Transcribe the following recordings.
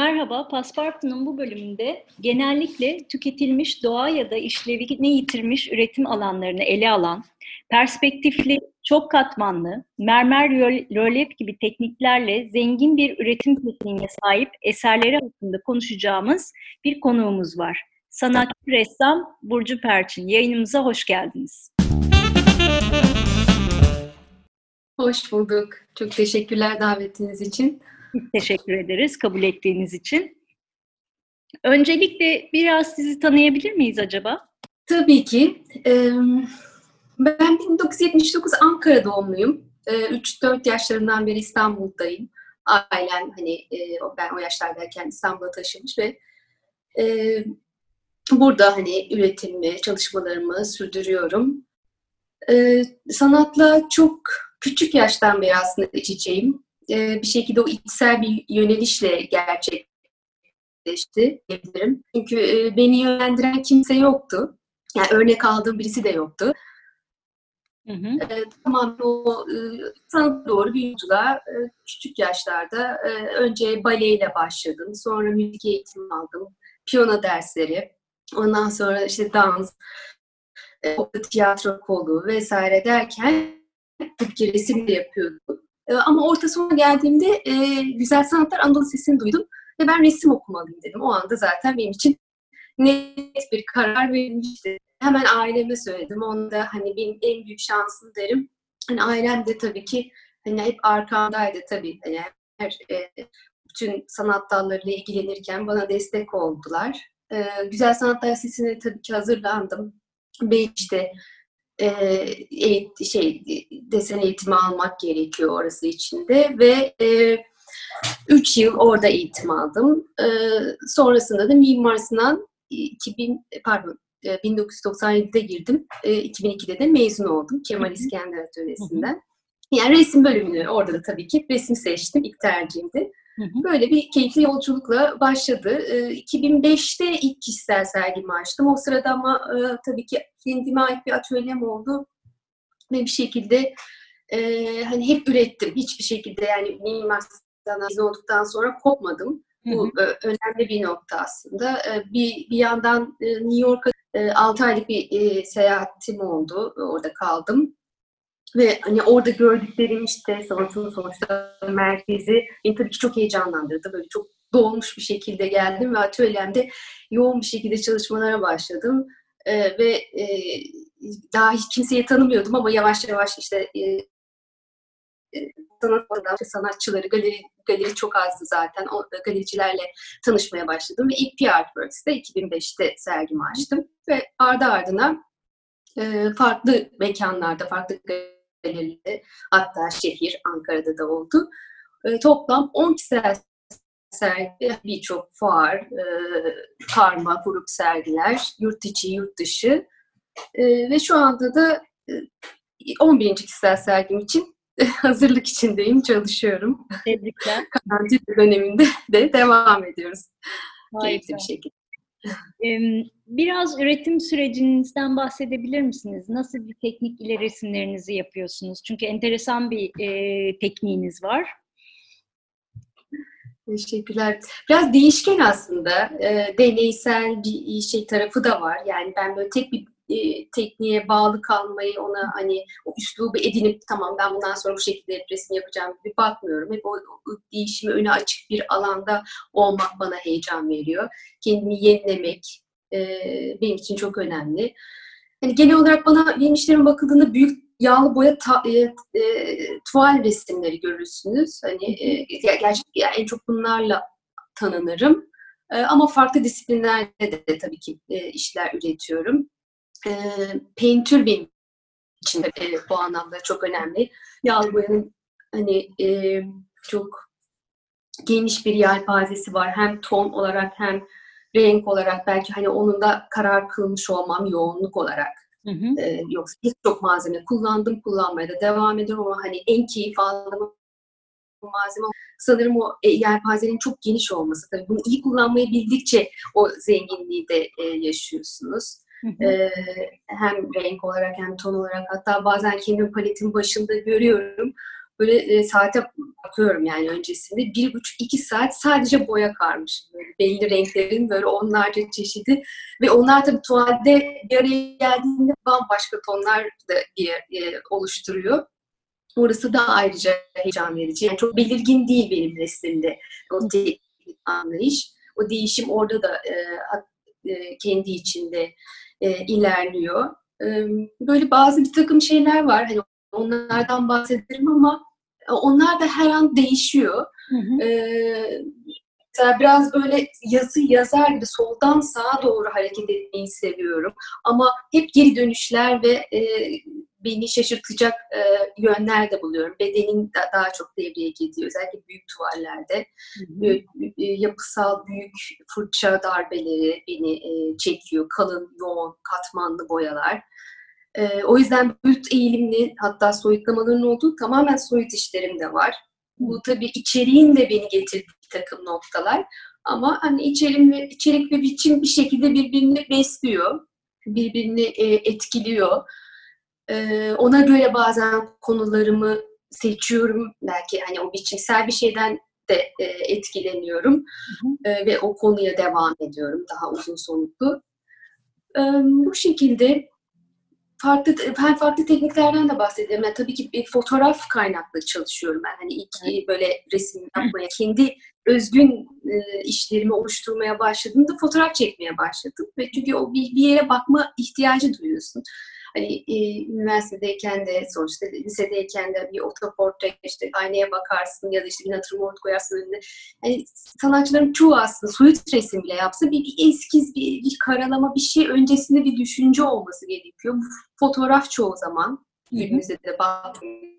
Merhaba, Paspartu'nun bu bölümünde genellikle tüketilmiş doğa ya da işlevini yitirmiş üretim alanlarını ele alan, perspektifli, çok katmanlı, mermer rölyef gibi tekniklerle zengin bir üretim tekniğine sahip eserleri hakkında konuşacağımız bir konuğumuz var. Sanatçı ressam Burcu Perçin. Yayınımıza hoş geldiniz. Hoş bulduk. Çok teşekkürler davetiniz için. Teşekkür ederiz kabul ettiğiniz için. Öncelikle biraz sizi tanıyabilir miyiz acaba? Tabii ki. Ben 1979 Ankara doğumluyum. 3-4 yaşlarından beri İstanbul'dayım. Ailem hani ben o yaşlardayken İstanbul'a taşınmış ve burada hani üretimimi, çalışmalarımı sürdürüyorum. Sanatla çok küçük yaştan beri aslında iç içeyim. E, bir şekilde o içsel bir yönelişle gerçekleşti diyebilirim. Çünkü e, beni yönlendiren kimse yoktu. Yani örnek aldığım birisi de yoktu. Hı hı. E, tamamen o e, sanat doğru bir yolculuğa e, küçük yaşlarda e, önce baleyle başladım. Sonra müzik eğitimi aldım. Piyano dersleri. Ondan sonra işte dans, e, tiyatro kolu vesaire derken Türkçe resim de yapıyordum. Ee, ama orta sona geldiğimde e, Güzel Sanatlar Anadolu Sesi'ni duydum ve ben resim okumalıyım dedim. O anda zaten benim için net bir karar verilmişti. Hemen aileme söyledim. Onda hani benim en büyük şansım derim. Hani ailem de tabii ki hani hep arkamdaydı tabii. Hani her e, bütün sanat dallarıyla ilgilenirken bana destek oldular. E, Güzel Sanatlar Sesi'ne tabii ki hazırlandım. Beşte e, şey desen eğitimi almak gerekiyor orası içinde ve e, 3 yıl orada eğitim aldım. E, sonrasında da Mimar Sinan 2000 pardon 1997'de girdim. E, 2002'de de mezun oldum Kemal İskender Atölyesi'nden. Yani resim bölümünü orada da tabii ki resim seçtim. ilk tercihimdi. Böyle bir keyifli yolculukla başladı. 2005'te ee, ilk kişisel sergimi açtım. O sırada ama e, tabii ki kendime ait bir atölyem oldu. Ve bir şekilde e, hani hep ürettim. Hiçbir şekilde yani mimar izin olduktan sonra kopmadım. Bu hı hı. önemli bir nokta aslında. E, bir, bir yandan New York'a 6 aylık bir seyahatim oldu. Orada kaldım. Ve hani orada gördüklerim işte sanatın sonuçta merkezi beni tabii ki çok heyecanlandırdı. Böyle çok dolmuş bir şekilde geldim ve atölyemde yoğun bir şekilde çalışmalara başladım. Ee, ve e, daha hiç kimseyi tanımıyordum ama yavaş yavaş işte e, e sanat sanatçıları, galeri, galeri çok azdı zaten. O galericilerle tanışmaya başladım ve ilk PR Artworks'te 2005'te sergimi açtım. Ve ardı ardına e, farklı mekanlarda, farklı belirli. Hatta şehir Ankara'da da oldu. E, toplam 10 kişisel sergi, birçok fuar, e, karma, grup sergiler, yurt içi, yurt dışı. E, ve şu anda da e, 11. kişisel sergim için hazırlık içindeyim, çalışıyorum. Tebrikler. Karantina döneminde de devam ediyoruz. Keyifli bir şekilde. Biraz üretim sürecinizden bahsedebilir misiniz? Nasıl bir teknik ile resimlerinizi yapıyorsunuz? Çünkü enteresan bir e, tekniğiniz var. Teşekkürler. Biraz değişken aslında. E, deneysel bir şey tarafı da var. Yani ben böyle tek bir e, tekniğe bağlı kalmayı, ona hani o üslubu edinip tamam ben bundan sonra bu şekilde resim yapacağım gibi bakmıyorum. Hep o, o değişimi öne açık bir alanda olmak bana heyecan veriyor. Kendimi yenilemek e, benim için çok önemli. Hani genel olarak bana benim işlerim bakıldığında büyük yağlı boya ta, e, e, tuval resimleri görürsünüz. Hani e, gerçekten yani en çok bunlarla tanınırım. E, ama farklı disiplinlerde de tabii ki e, işler üretiyorum e, peintür benim için e, bu anlamda çok önemli. Yağlı boyanın hani e, çok geniş bir yelpazesi var. Hem ton olarak hem renk olarak belki hani onun da karar kılmış olmam yoğunluk olarak. Hı hı. E, yoksa hiç çok malzeme kullandım, kullanmaya da devam ediyorum ama hani en keyif aldığım malzeme sanırım o e, yelpazenin çok geniş olması. Tabii bunu iyi kullanmayı bildikçe o zenginliği de e, yaşıyorsunuz. Ee, hem renk olarak hem ton olarak hatta bazen kendi paletin başında görüyorum. böyle e, saate bakıyorum yani öncesinde. Bir buçuk iki saat sadece boya karmışım. Böyle belli renklerin böyle onlarca çeşidi. Ve onlar tabii tuvalde bir araya geldiğinde bambaşka tonlar da bir, e, oluşturuyor. Orası da ayrıca heyecan verici. Yani çok belirgin değil benim resmimde o anlayış. O değişim orada da e, e, kendi içinde e, ilerliyor. E, böyle bazı bir takım şeyler var. Hani onlardan bahsederim ama onlar da her an değişiyor. Hı hı. E, mesela biraz böyle yazı yazar gibi soldan sağa doğru hareket etmeyi seviyorum. Ama hep geri dönüşler ve e, beni şaşırtacak e, yönler de buluyorum. Bedenin da, daha çok devreye gidiyor. Özellikle büyük tuvallerde. Hı. E, yapısal büyük fırça darbeleri beni e, çekiyor. Kalın, yoğun, katmanlı boyalar. E, o yüzden büyük eğilimli hatta soyutlamaların olduğu tamamen soyut işlerim de var. Bu tabii içeriğin de beni getirdiği takım noktalar. Ama hani içerim ve, içerik ve biçim bir şekilde birbirini besliyor. Birbirini e, etkiliyor. E, ona göre bazen konularımı seçiyorum. Belki hani o biçimsel bir şeyden de e, etkileniyorum. Hı hı. E, ve o konuya devam ediyorum daha uzun soluklu. E, bu şekilde farklı ben farklı tekniklerden de bahsediyorum. Yani tabii ki bir fotoğraf kaynaklı çalışıyorum ben. Hani ilk evet. böyle resim yapmaya, kendi özgün e, işlerimi oluşturmaya başladığımda fotoğraf çekmeye başladım. Ve çünkü o bir, bir yere bakma ihtiyacı duyuyorsun. Hani e, üniversitedeyken de sonuçta lisedeyken de bir otoportre işte aynaya bakarsın ya da işte bir natürmort koyarsın önüne. Hani sanatçıların çoğu aslında soyut resim bile yapsa bir, bir eskiz, bir, bir karalama, bir şey öncesinde bir düşünce olması gerekiyor. Bu fotoğraf çoğu zaman günümüzde de baktığımda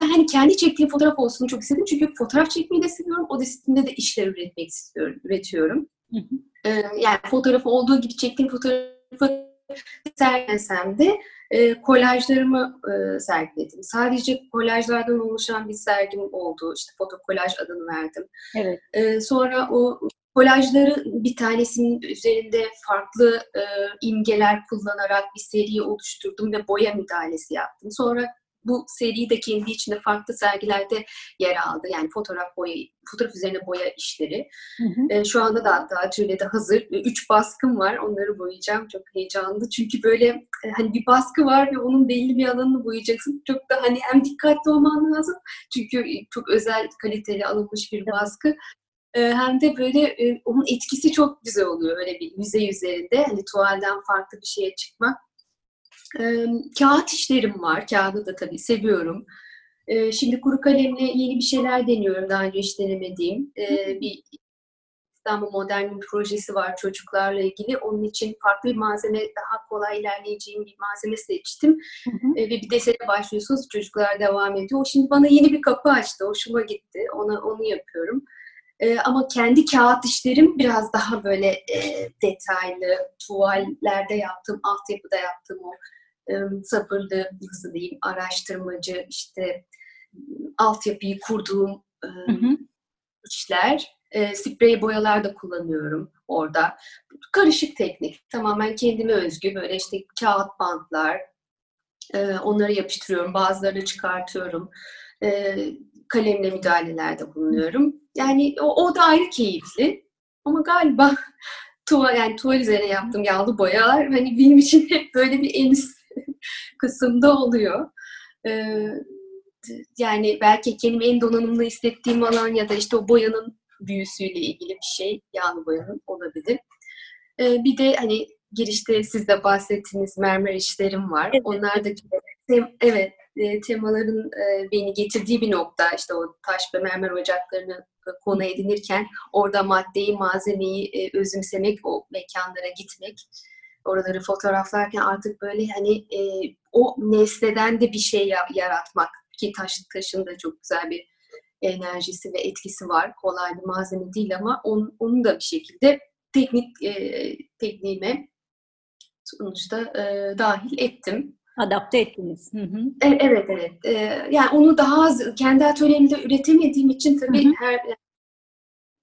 hani kendi çektiğim fotoğraf olsun çok istedim. Çünkü fotoğraf çekmeyi de seviyorum. O disiplinde de işler üretmek istiyorum, üretiyorum. Hı hı. Ee, yani fotoğrafı olduğu gibi çektiğim fotoğrafı sergilesem de e, kolajlarımı e, sergiledim. Sadece kolajlardan oluşan bir sergim oldu. İşte fotokolaj adını verdim. Evet. E, sonra o kolajları bir tanesinin üzerinde farklı e, imgeler kullanarak bir seri oluşturdum ve boya müdahalesi yaptım. Sonra bu seri de kendi içinde farklı sergilerde yer aldı. Yani fotoğraf boya, fotoğraf üzerine boya işleri. Hı hı. E, şu anda da hatta atölyede hazır. E, üç baskım var. Onları boyayacağım. Çok heyecanlı. Çünkü böyle e, hani bir baskı var ve onun belli bir alanını boyayacaksın. Çok da hani hem dikkatli olman lazım. Çünkü çok özel kaliteli alınmış bir baskı. E, hem de böyle e, onun etkisi çok güzel oluyor. Öyle bir yüzey üzerinde. Hani tuvalden farklı bir şeye çıkmak e, kağıt işlerim var. Kağıdı da tabii seviyorum. E, şimdi kuru kalemle yeni bir şeyler deniyorum. Daha önce hiç denemediğim. E, bir İstanbul Modern bir projesi var çocuklarla ilgili. Onun için farklı bir malzeme, daha kolay ilerleyeceğim bir malzeme seçtim. Hı hı. E, ve bir desene başlıyorsunuz, çocuklar devam ediyor. O şimdi bana yeni bir kapı açtı, hoşuma gitti. Ona, onu yapıyorum. E, ama kendi kağıt işlerim biraz daha böyle e, detaylı, tuvallerde yaptığım, altyapıda yaptığım o sabırlı, nasıl diyeyim, araştırmacı, işte altyapıyı kurduğum hı hı. işler. E, sprey boyalar da kullanıyorum orada. Karışık teknik. Tamamen kendime özgü. Böyle işte kağıt bantlar. E, onları yapıştırıyorum. Bazılarını çıkartıyorum. E, kalemle müdahalelerde bulunuyorum. Yani o, o da ayrı keyifli. Ama galiba tuval, yani tuval üzerine yaptığım yağlı boyalar hani benim için hep böyle bir en üst kısımda oluyor. Ee, yani belki kendimi en donanımlı hissettiğim alan ya da işte o boyanın büyüsüyle ilgili bir şey, yağlı boyanın olabilir. Ee, bir de hani girişte siz de bahsettiğiniz mermer işlerim var. Evet. Onlar da evet e, temaların e, beni getirdiği bir nokta. işte o taş ve mermer ocaklarını konu edinirken orada maddeyi, malzemeyi e, özümsemek, o mekanlara gitmek oraları fotoğraflarken artık böyle hani e, o nesneden de bir şey yaratmak ki taş taşın da çok güzel bir enerjisi ve etkisi var. Kolay bir malzeme değil ama on, onu da bir şekilde teknik e, tekniğime sonuçta e, dahil ettim. Adapte ettiniz. Hı hı. E, evet evet. E, yani onu daha az kendi atölyemde üretemediğim için tabii hı hı. her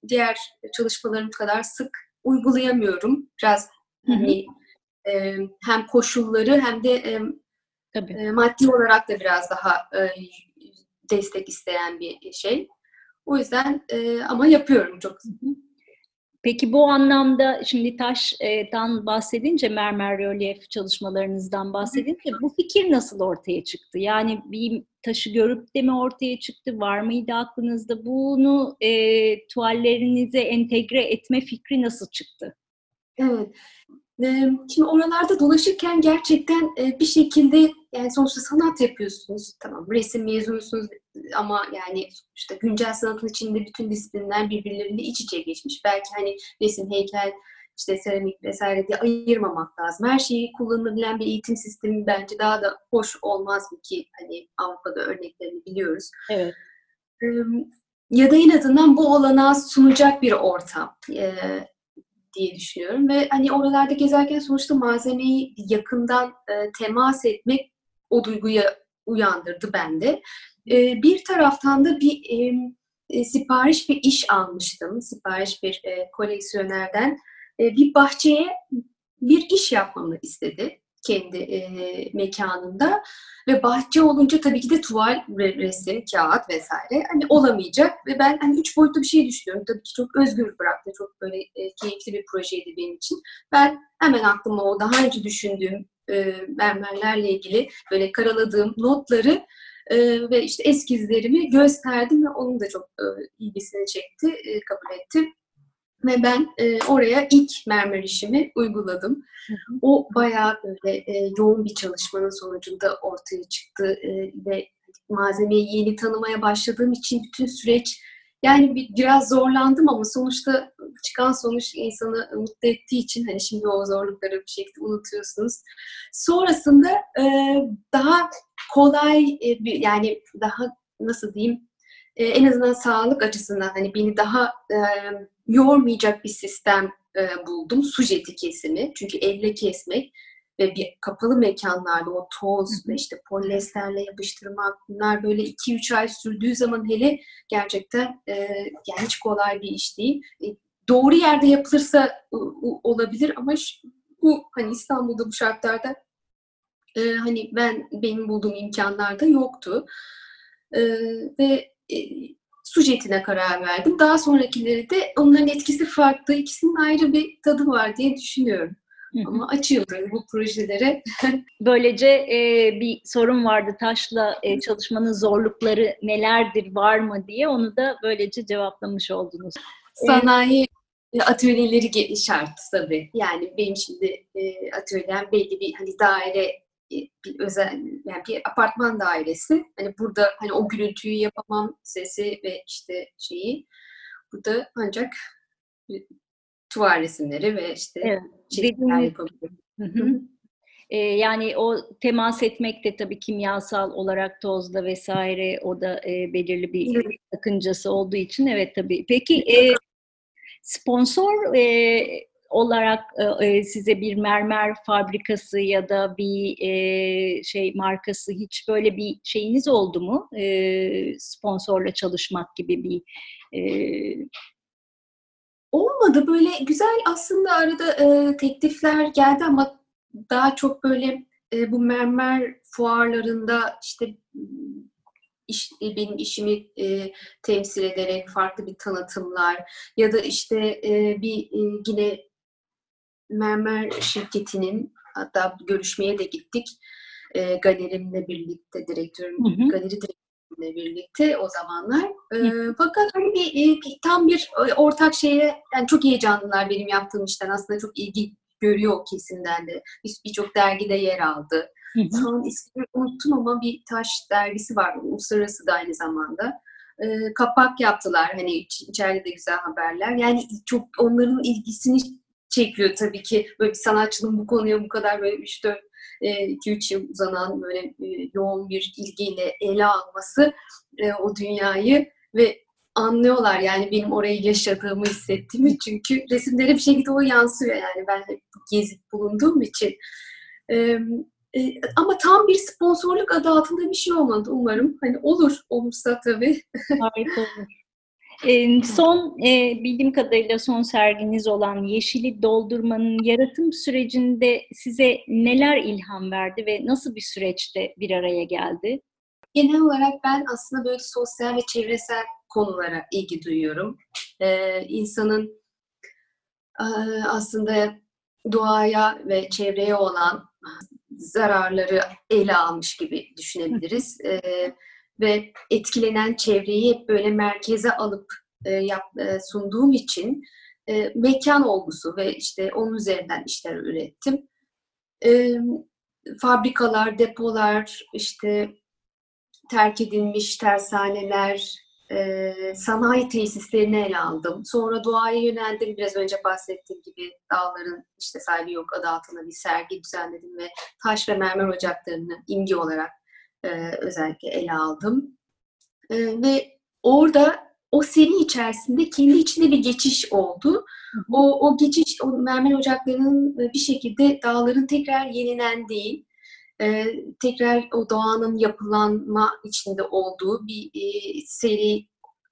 diğer çalışmalarım kadar sık uygulayamıyorum. Biraz hı hı. hani e, hem koşulları hem de e, Tabii. E, maddi olarak da biraz daha e, destek isteyen bir şey. O yüzden e, ama yapıyorum çok. Peki bu anlamda şimdi taştan bahsedince mermer rölyef çalışmalarınızdan bahsedince bu fikir nasıl ortaya çıktı? Yani bir taşı görüp de mi ortaya çıktı? Var mıydı aklınızda? Bunu e, tuvallerinize entegre etme fikri nasıl çıktı? Evet. Şimdi oralarda dolaşırken gerçekten bir şekilde yani sonuçta sanat yapıyorsunuz. Tamam resim mezunusunuz ama yani işte güncel sanatın içinde bütün disiplinler birbirleriyle iç içe geçmiş. Belki hani resim, heykel, işte seramik vesaire diye ayırmamak lazım. Her şeyi kullanılabilen bir eğitim sistemi bence daha da hoş olmaz mı ki hani Avrupa'da örneklerini biliyoruz. Evet. Ya da en azından bu olanağı sunacak bir ortam diye düşünüyorum ve hani oralarda gezerken sonuçta malzemeyi yakından temas etmek o duyguyu uyandırdı bende. E, bir taraftan da bir e, e, sipariş bir iş almıştım. Sipariş bir e, koleksiyonerden. E, bir bahçeye bir iş yapmamı istedi kendi e, mekanında ve bahçe olunca tabii ki de tuval, resim, kağıt vesaire hani olamayacak ve ben hani üç boyutlu bir şey düşünüyorum. Tabii ki çok özgür bıraktı. Çok böyle e, keyifli bir projeydi benim için. Ben hemen aklıma o daha önce düşündüğüm e, mermerlerle ilgili böyle karaladığım notları e, ve işte eskizlerimi gösterdim ve onun da çok e, ilgisini çekti, e, kabul etti. Ve ben e, oraya ilk mermer işimi uyguladım. O bayağı böyle e, yoğun bir çalışmanın sonucunda ortaya çıktı e, ve malzemeyi yeni tanımaya başladığım için bütün süreç yani bir, biraz zorlandım ama sonuçta çıkan sonuç insanı mutlu ettiği için hani şimdi o zorlukları bir şekilde unutuyorsunuz. Sonrasında e, daha kolay e, bir, yani daha nasıl diyeyim e, en azından sağlık açısından hani beni daha e, yormayacak bir sistem e, buldum. Sujeti kesimi. Çünkü elle kesmek ve bir kapalı mekanlarda o toz ve işte polyesterle yapıştırmak bunlar böyle 2-3 ay sürdüğü zaman hele gerçekten e, yani hiç kolay bir iş değil. E, doğru yerde yapılırsa u, olabilir ama bu hani İstanbul'da bu şartlarda e, hani ben benim bulduğum imkanlarda yoktu. E, ve e, sujetine karar verdim. Daha sonrakileri de onların etkisi farklı. İkisinin ayrı bir tadı var diye düşünüyorum. Ama açığımdır bu projelere. Böylece e, bir sorun vardı taşla e, çalışmanın zorlukları nelerdir, var mı diye onu da böylece cevaplamış oldunuz. Sanayi e, atölyeleri şart tabii. Yani benim şimdi e, atölyem belli bir hani daire e, bir özel yani bir apartman dairesi. Hani burada hani o gürültüyü yapamam sesi ve işte şeyi burada ancak tuval resimleri ve işte evet. çizimler yapabilirim. Ee, yani o temas etmek de tabii kimyasal olarak tozda vesaire o da e, belirli bir evet. sakıncası olduğu için evet tabii. Peki e, sponsor e, olarak e, e, size bir mermer fabrikası ya da bir e, şey markası hiç böyle bir şeyiniz oldu mu? Sponsorla çalışmak gibi bir olmadı. Böyle güzel aslında arada teklifler geldi ama daha çok böyle bu mermer fuarlarında işte iş, benim işimi e, temsil ederek farklı bir tanıtımlar ya da işte e, bir e, yine mermer şirketinin hatta görüşmeye de gittik e, galerimle birlikte direktörüm galeri direktörü birlikte o zamanlar. E, fakat hani bir, bir, tam bir ortak şeye yani çok heyecanlılar benim yaptığım işten aslında çok ilgi görüyor o kesimden de. Birçok bir dergide yer aldı. Hı hı. Şu an ismini unuttum ama bir taş dergisi var. Uluslararası da aynı zamanda. E, kapak yaptılar. Hani iç, içeride de güzel haberler. Yani çok onların ilgisini çekiyor tabii ki. Böyle bir sanatçının bu konuya bu kadar böyle 3-4 2-3 yıl uzanan böyle yoğun bir ilgiyle ele alması o dünyayı ve anlıyorlar yani benim orayı yaşadığımı hissettiğimi çünkü resimlere bir şekilde o yansıyor yani ben hep gezip bulunduğum için. ama tam bir sponsorluk adı altında bir şey olmadı umarım. Hani olur, olursa tabii. Harika olur. Son e, bildiğim kadarıyla son serginiz olan Yeşili Doldurmanın yaratım sürecinde size neler ilham verdi ve nasıl bir süreçte bir araya geldi? genel olarak ben aslında böyle sosyal ve çevresel konulara ilgi duyuyorum. Ee, insanın e, aslında doğaya ve çevreye olan zararları ele almış gibi düşünebiliriz. Ee, ve etkilenen çevreyi hep böyle merkeze alıp e, yap, e, sunduğum için e, mekan olgusu ve işte onun üzerinden işler ürettim. E, fabrikalar, depolar, işte terk edilmiş tersaneler, e, sanayi tesislerini ele aldım. Sonra doğaya yöneldim. Biraz önce bahsettiğim gibi dağların işte sahibi yok adı altında bir sergi düzenledim ve taş ve mermer ocaklarını imge olarak e, özellikle ele aldım. E, ve orada o seri içerisinde kendi içinde bir geçiş oldu. O, o geçiş, o mermer ocaklarının bir şekilde dağların tekrar yenilendiği, e, tekrar o doğanın yapılanma içinde olduğu bir e, seri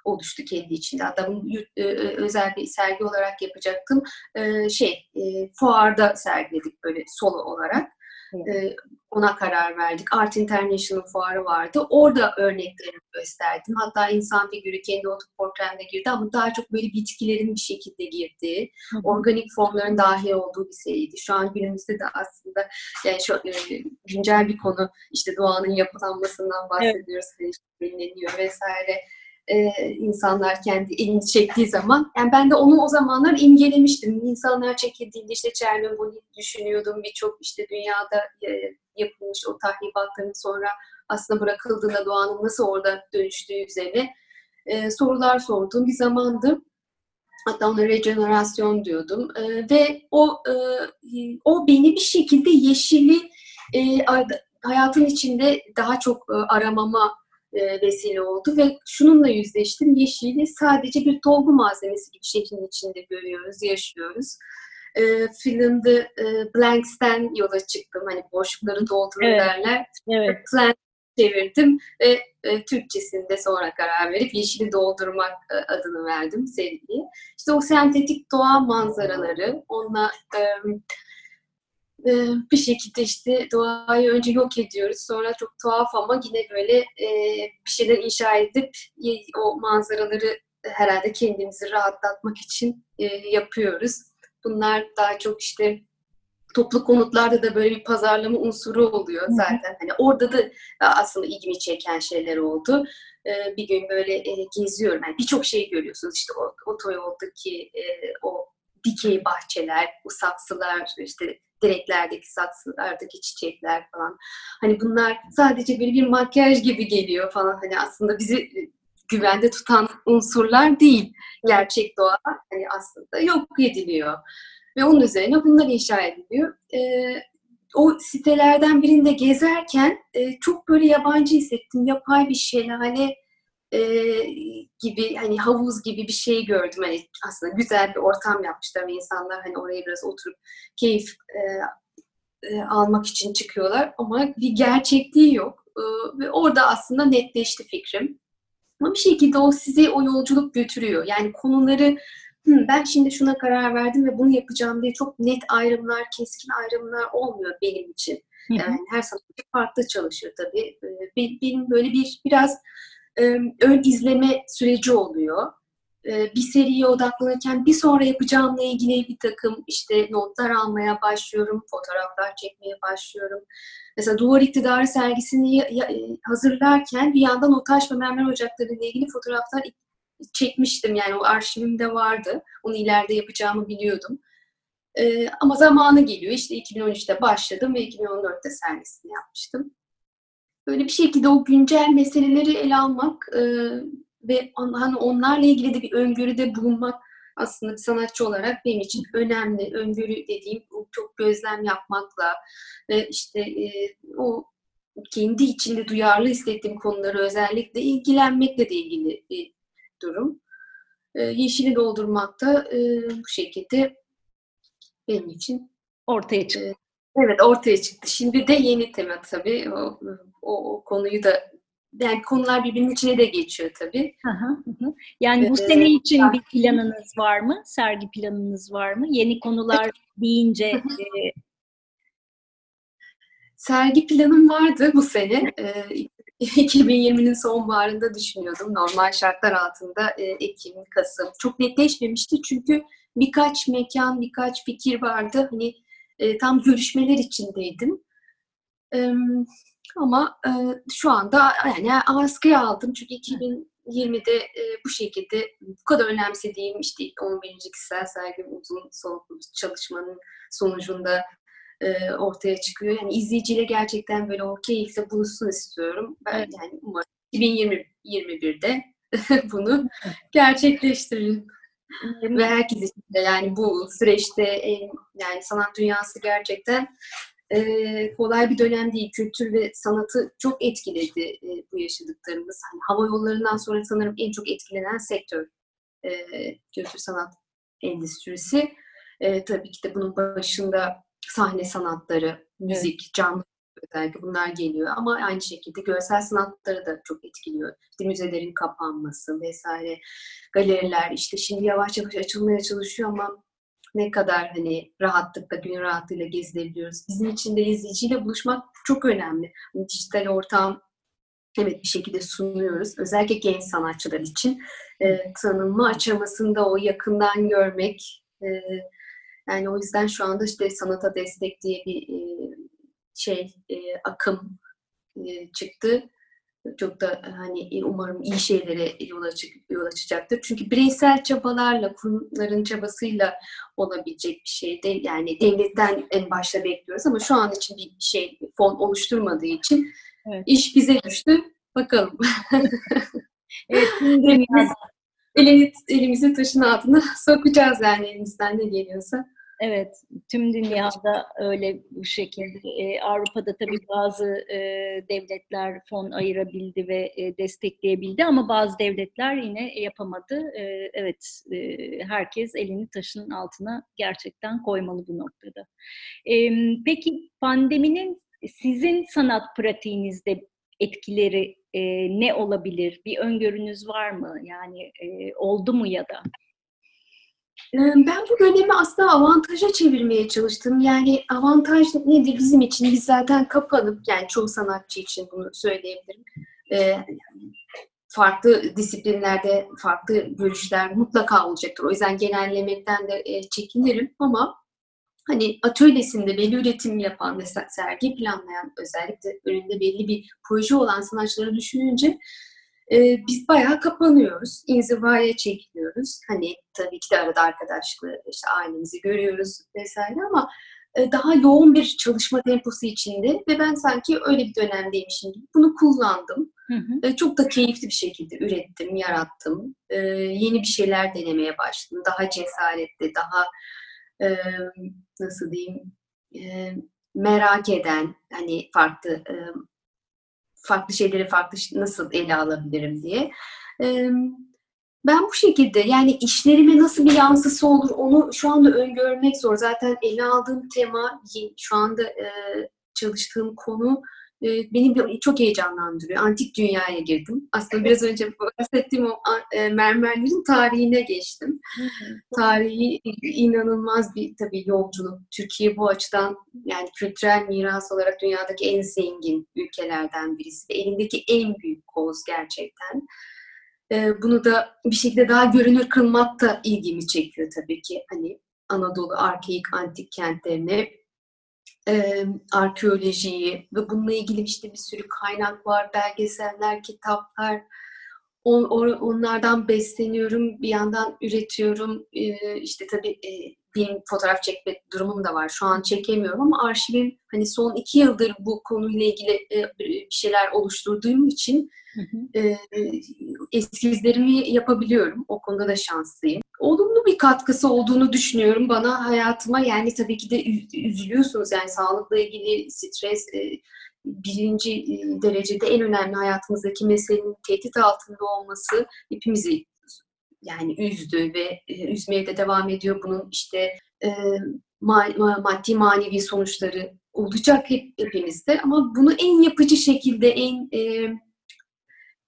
oluştu kendi içinde. Hatta bunu e, özel bir sergi olarak yapacaktım. E, şey, e, fuarda sergiledik böyle solo olarak. Evet. Ona karar verdik. Art International fuarı vardı. Orada örneklerini gösterdim. Hatta insan figürü kendi otoportremde girdi ama daha çok böyle bitkilerin bir şekilde girdiği, Hı. organik formların dahil olduğu bir seriydi. Şu an günümüzde de aslında yani şu güncel bir konu işte doğanın yapılanmasından bahsediyoruz. Evet. Belirleniyor vesaire e, insanlar kendi elini çektiği zaman. Yani ben de onu o zamanlar imgelemiştim. İnsanlar çekildiğinde işte Çernobil'i düşünüyordum. Birçok işte dünyada e, yapılmış o tahribatların sonra aslında bırakıldığında doğanın nasıl orada dönüştüğü üzerine e, sorular sorduğum bir zamandı. Hatta ona rejenerasyon diyordum. E, ve o e, o beni bir şekilde yeşili e, hayatın içinde daha çok e, aramama e, vesile oldu ve şununla yüzleştim. Yeşili sadece bir dolgu malzemesi gibi şeklin içinde görüyoruz, yaşıyoruz. E, filmde e, Blanks'ten yola çıktım. Hani boşlukları doldurun evet. derler. Evet. Plant çevirdim ve e, Türkçesinde sonra karar verip yeşili doldurmak e, adını verdim seriye. İşte o sentetik doğa manzaraları, onunla e, e, bir şekilde işte doğayı önce yok ediyoruz. Sonra çok tuhaf ama yine böyle e, bir şeyler inşa edip o manzaraları herhalde kendimizi rahatlatmak için e, yapıyoruz. Bunlar daha çok işte toplu konutlarda da böyle bir pazarlama unsuru oluyor zaten. Hani orada da aslında ilgimi çeken şeyler oldu. Bir gün böyle geziyorum. Yani birçok şey görüyorsunuz. İşte o otoyoldaki o dikey bahçeler, o saksılar, işte direklerdeki saksılardaki çiçekler falan. Hani bunlar sadece böyle bir makyaj gibi geliyor falan. Hani aslında bizi e, güvende tutan unsurlar değil. Gerçek doğa hani aslında yok ediliyor. Ve onun üzerine bunlar inşa ediliyor. Ee, o sitelerden birinde gezerken e, çok böyle yabancı hissettim. Yapay bir şelale e, gibi hani havuz gibi bir şey gördüm. Hani aslında güzel bir ortam yapmışlar ve insanlar hani oraya biraz oturup keyif e, e, almak için çıkıyorlar ama bir gerçekliği yok. E, ve orada aslında netleşti fikrim. Ama bir şekilde o sizi o yolculuk götürüyor. Yani konuları ben şimdi şuna karar verdim ve bunu yapacağım diye çok net ayrımlar, keskin ayrımlar olmuyor benim için. Yani her sanatçı farklı çalışıyor tabii. Benim böyle bir biraz ön izleme süreci oluyor. Bir seriye odaklanırken bir sonra yapacağımla ilgili bir takım işte notlar almaya başlıyorum, fotoğraflar çekmeye başlıyorum. Mesela Duvar İktidarı sergisini hazırlarken bir yandan o taş ve mermer ocakları ile ilgili fotoğraflar çekmiştim. Yani o arşivimde vardı. Onu ileride yapacağımı biliyordum. Ee, ama zamanı geliyor. İşte 2013'te başladım ve 2014'te sergisini yapmıştım böyle bir şekilde o güncel meseleleri ele almak e, ve hani onlarla ilgili de bir öngörüde bulunmak aslında bir sanatçı olarak benim için önemli. Öngörü dediğim çok gözlem yapmakla ve işte e, o kendi içinde duyarlı hissettiğim konuları özellikle ilgilenmekle de ilgili bir durum. E, yeşili doldurmakta e, bu şekilde benim için ortaya çıktı. E, Evet ortaya çıktı. Şimdi de yeni tema tabii. O, o, o konuyu da yani konular birbirinin içine de geçiyor tabii. Hı hı, Yani bu ee, sene için bir planınız var mı? Sergi planınız var mı? Yeni konular deyince e... sergi planım vardı bu sene. 2020'nin sonbaharında düşünüyordum. Normal şartlar altında e, Ekim, Kasım. Çok netleşmemişti çünkü birkaç mekan, birkaç fikir vardı. Hani e, tam görüşmeler içindeydim. E, ama e, şu anda yani askıya aldım çünkü 2020'de e, bu şekilde bu kadar önemsediğim işte 11. kişisel sergim uzun soluklu çalışmanın sonucunda e, ortaya çıkıyor. Yani izleyiciyle gerçekten böyle o keyifle buluşsun istiyorum. Ben evet. yani umarım 2021'de bunu gerçekleştiririm. Ve herkes için de yani bu süreçte yani sanat dünyası gerçekten e, kolay bir dönem değil. Kültür ve sanatı çok etkiledi e, bu yaşadıklarımız. Hani hava yollarından sonra sanırım en çok etkilenen sektör e, kültür sanat endüstrisi. E, tabii ki de bunun başında sahne sanatları, müzik, evet. canlı özellikle bunlar geliyor. Ama aynı şekilde görsel sanatları da çok etkiliyor. İşte müzelerin kapanması vesaire, galeriler işte şimdi yavaş yavaş açılmaya çalışıyor ama ne kadar hani rahatlıkla, gün rahatlığıyla gezilebiliyoruz. Bizim için de izleyiciyle buluşmak çok önemli. Hani dijital ortam evet bir şekilde sunuyoruz. Özellikle genç sanatçılar için e, tanınma aşamasında o yakından görmek, e, yani o yüzden şu anda işte sanata destek diye bir e, şey e, akım e, çıktı. Çok da hani umarım iyi şeylere yol, açık, yol açacaktır. Çünkü bireysel çabalarla, kurumların çabasıyla olabilecek bir şey değil. Yani devletten en başta bekliyoruz ama şu an için bir şey fon oluşturmadığı için evet. iş bize düştü. Bakalım. evet, elimiz, elini, elimizi taşın altına sokacağız yani elimizden ne geliyorsa. Evet, tüm dünyada öyle bu şekilde. Ee, Avrupa'da tabii bazı e, devletler fon ayırabildi ve e, destekleyebildi ama bazı devletler yine yapamadı. E, evet, e, herkes elini taşın altına gerçekten koymalı bu noktada. E, peki pandeminin sizin sanat pratiğinizde etkileri e, ne olabilir? Bir öngörünüz var mı? Yani e, oldu mu ya da? Ben bu dönemi aslında avantaja çevirmeye çalıştım. Yani avantaj nedir bizim için? Biz zaten kapanıp, yani çoğu sanatçı için bunu söyleyebilirim. farklı disiplinlerde farklı görüşler mutlaka olacaktır. O yüzden genellemekten de çekinirim ama hani atölyesinde belli üretim yapan ve sergi planlayan özellikle önünde belli bir proje olan sanatçıları düşününce e, biz bayağı kapanıyoruz. İnzivaya çekiliyoruz. Hani tabii ki de arada arkadaşlıkla işte ailemizi görüyoruz vesaire ama e, daha yoğun bir çalışma temposu içinde ve ben sanki öyle bir dönemdeymişim gibi bunu kullandım. Hı hı. E, çok da keyifli bir şekilde ürettim, yarattım. E, yeni bir şeyler denemeye başladım. Daha cesaretli, daha e, nasıl diyeyim e, merak eden, hani farklı e, farklı şeyleri farklı nasıl ele alabilirim diye. Ben bu şekilde yani işlerime nasıl bir yansısı olur onu şu anda öngörmek zor. Zaten ele aldığım tema şu anda çalıştığım konu beni çok heyecanlandırıyor. Antik dünyaya girdim. Aslında biraz önce bahsettiğim o mermerlerin tarihine geçtim. Tarihi inanılmaz bir tabii yolculuk. Türkiye bu açıdan yani kültürel miras olarak dünyadaki en zengin ülkelerden birisi. Elindeki en büyük koz gerçekten. Bunu da bir şekilde daha görünür kılmak da ilgimi çekiyor tabii ki. Hani Anadolu arkeik antik kentlerine e, arkeolojiyi ve bununla ilgili işte bir sürü kaynak var, belgeseller, kitaplar. On, onlardan besleniyorum, bir yandan üretiyorum. E, işte tabii e, benim fotoğraf çekme durumum da var. Şu an çekemiyorum ama arşivim hani son iki yıldır bu konuyla ilgili e, bir şeyler oluşturduğum için hı hı. E, eskizlerimi yapabiliyorum. O konuda da şanslıyım olumlu bir katkısı olduğunu düşünüyorum bana hayatıma. Yani tabii ki de üzülüyorsunuz yani sağlıkla ilgili stres e, birinci derecede en önemli hayatımızdaki meselenin tehdit altında olması hepimizi yani üzdü ve e, üzmeye de devam ediyor. Bunun işte maddi manevi sonuçları olacak hep hepimizde ama bunu en yapıcı şekilde en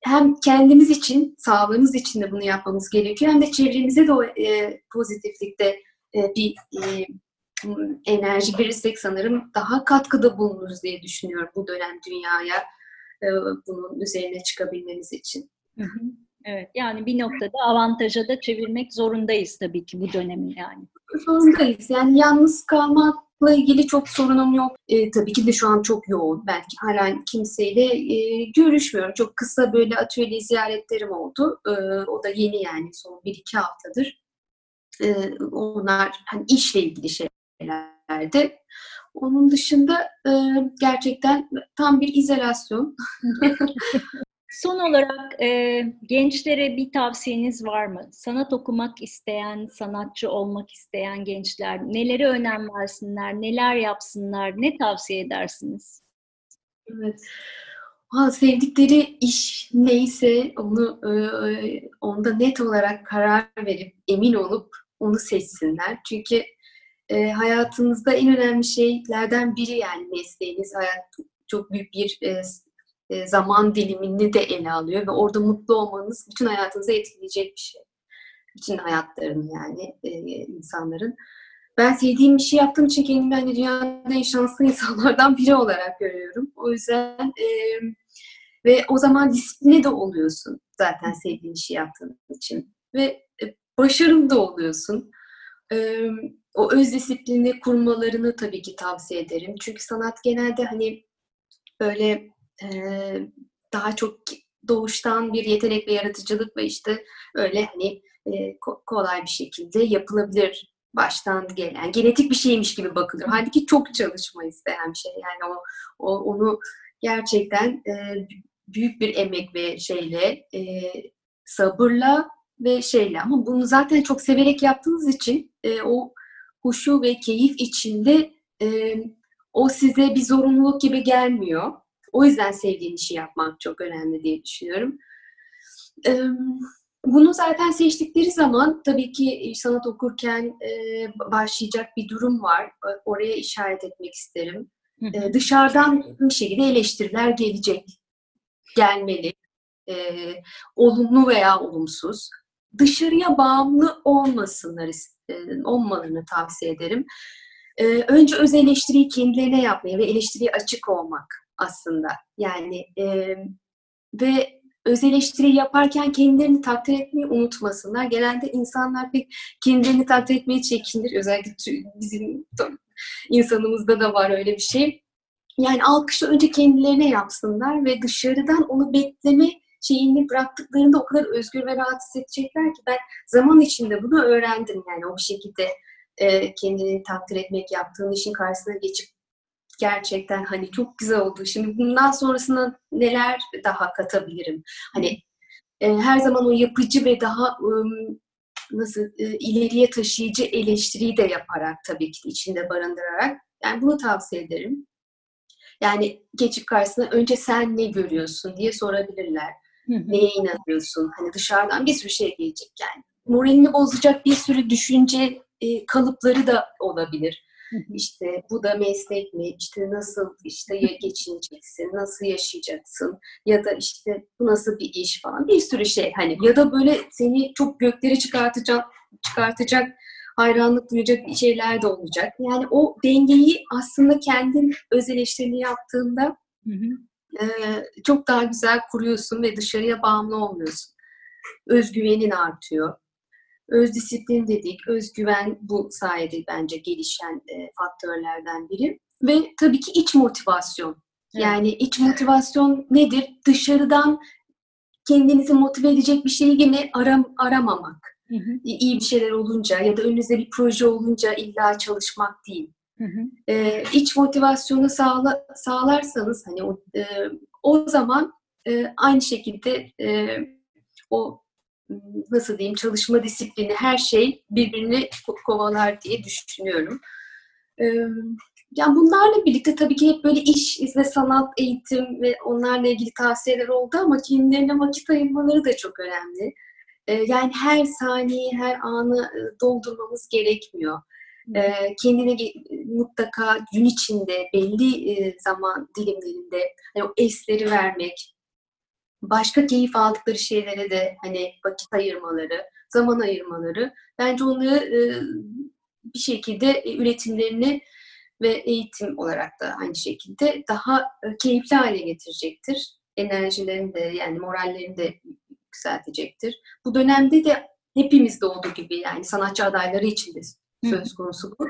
hem kendimiz için, sağlığımız için de bunu yapmamız gerekiyor. Hem de çevremize de o e, pozitiflikte e, bir e, enerji verirsek sanırım daha katkıda bulunuruz diye düşünüyorum bu dönem dünyaya. e, bunun üzerine çıkabilmemiz için. Hı hı. Evet yani bir noktada avantaja da çevirmek zorundayız tabii ki bu dönemi yani. Zorundayız. Yani yalnız kalmakla ilgili çok sorunum yok. E, tabii ki de şu an çok yoğun. Belki hala kimseyle e, görüşmüyorum. Çok kısa böyle atölye ziyaretlerim oldu. E, o da yeni yani son bir iki haftadır. E, onlar hani işle ilgili şeylerdi. Onun dışında e, gerçekten tam bir izolasyon. Son olarak e, gençlere bir tavsiyeniz var mı? Sanat okumak isteyen, sanatçı olmak isteyen gençler nelere önem versinler, neler yapsınlar, ne tavsiye edersiniz? Evet. Ha, sevdikleri iş neyse onu e, onda net olarak karar verip emin olup onu seçsinler. Çünkü e, hayatınızda en önemli şeylerden biri yani mesleğiniz hayat çok büyük bir e, e, zaman dilimini de ele alıyor ve orada mutlu olmanız bütün hayatınızı etkileyecek bir şey. Bütün hayatlarını yani e, insanların. Ben sevdiğim bir şey yaptığım için kendimi hani dünyanın en şanslı insanlardan biri olarak görüyorum. O yüzden e, ve o zaman disipline de oluyorsun zaten sevdiğin işi yaptığın için. Ve e, başarılı da oluyorsun. E, o öz disiplini kurmalarını tabii ki tavsiye ederim. Çünkü sanat genelde hani böyle e, daha çok doğuştan bir yetenek ve yaratıcılık ve işte öyle hani e, kolay bir şekilde yapılabilir baştan gelen genetik bir şeymiş gibi bakılıyor. Halbuki çok çalışma isteyen bir şey. Yani o, o onu gerçekten e, büyük bir emek ve şeyle e, sabırla ve şeyle ama bunu zaten çok severek yaptığınız için e, o huşu ve keyif içinde e, o size bir zorunluluk gibi gelmiyor. O yüzden sevdiğin işi yapmak çok önemli diye düşünüyorum. Bunu zaten seçtikleri zaman tabii ki sanat okurken başlayacak bir durum var. Oraya işaret etmek isterim. Dışarıdan bir şekilde eleştiriler gelecek. Gelmeli. Olumlu veya olumsuz. Dışarıya bağımlı olmasınlar, olmalarını tavsiye ederim. Önce öz eleştiriyi kendilerine yapmaya ve eleştiriye açık olmak aslında. Yani e, ve öz eleştiri yaparken kendilerini takdir etmeyi unutmasınlar. Genelde insanlar pek kendilerini takdir etmeyi çekinir. Özellikle bizim insanımızda da var öyle bir şey. Yani alkışı önce kendilerine yapsınlar ve dışarıdan onu bekleme şeyini bıraktıklarında o kadar özgür ve rahat hissedecekler ki ben zaman içinde bunu öğrendim. Yani o şekilde kendini takdir etmek, yaptığın işin karşısına geçip gerçekten hani çok güzel oldu. Şimdi bundan sonrasında neler daha katabilirim? Hani e, her zaman o yapıcı ve daha e, nasıl e, ileriye taşıyıcı eleştiriyi de yaparak tabii ki içinde barındırarak yani bunu tavsiye ederim. Yani geçip karşısına önce sen ne görüyorsun diye sorabilirler. Hı hı. Neye inanıyorsun? Hani dışarıdan bir sürü şey gelecek yani. Moralini bozacak bir sürü düşünce e, kalıpları da olabilir. İşte bu da meslek mi? İşte nasıl işte geçineceksin? Nasıl yaşayacaksın? Ya da işte bu nasıl bir iş falan. Bir sürü şey hani ya da böyle seni çok göklere çıkartacak çıkartacak hayranlık duyacak şeyler de olacak. Yani o dengeyi aslında kendin öz eleştirini yaptığında hı hı. E, çok daha güzel kuruyorsun ve dışarıya bağımlı olmuyorsun. Özgüvenin artıyor öz disiplin dedik, özgüven bu sayede bence gelişen e, faktörlerden biri. Ve tabii ki iç motivasyon. Evet. Yani iç motivasyon nedir? Dışarıdan kendinizi motive edecek bir şeyi yine aram, aramamak. Hı hı. İyi bir şeyler olunca ya da önünüzde bir proje olunca illa çalışmak değil. Hı hı. Ee, iç motivasyonu sağla, sağlarsanız hani o, e, o zaman e, aynı şekilde e, o nasıl diyeyim çalışma disiplini her şey birbirini kovalar diye düşünüyorum. Yani bunlarla birlikte tabii ki hep böyle iş ve sanat, eğitim ve onlarla ilgili tavsiyeler oldu ama kendilerine vakit ayırmaları da çok önemli. Yani her saniye, her anı doldurmamız gerekmiyor. Kendine mutlaka gün içinde belli zaman dilimlerinde hani o esleri vermek, başka keyif aldıkları şeylere de hani vakit ayırmaları, zaman ayırmaları bence onları e, bir şekilde e, üretimlerini ve eğitim olarak da aynı şekilde daha e, keyifli hale getirecektir. enerjilerini de yani morallerini de yükseltecektir. Bu dönemde de hepimizde olduğu gibi yani sanatçı adayları için de söz konusu bu.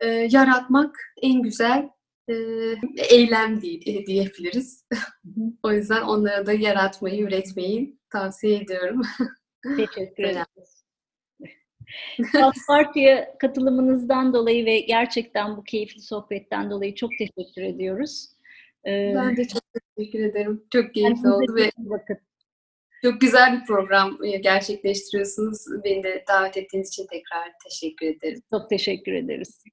E, yaratmak en güzel e, eylem diye, diyebiliriz. o yüzden onlara da yaratmayı, üretmeyi tavsiye ediyorum. Teşekkür ederim. Parti'ye katılımınızdan dolayı ve gerçekten bu keyifli sohbetten dolayı çok teşekkür ediyoruz. Ee, ben de çok teşekkür ederim. Çok keyifli oldu ve bakın. çok güzel bir program gerçekleştiriyorsunuz. Beni de davet ettiğiniz için tekrar teşekkür ederim. Çok teşekkür ederiz.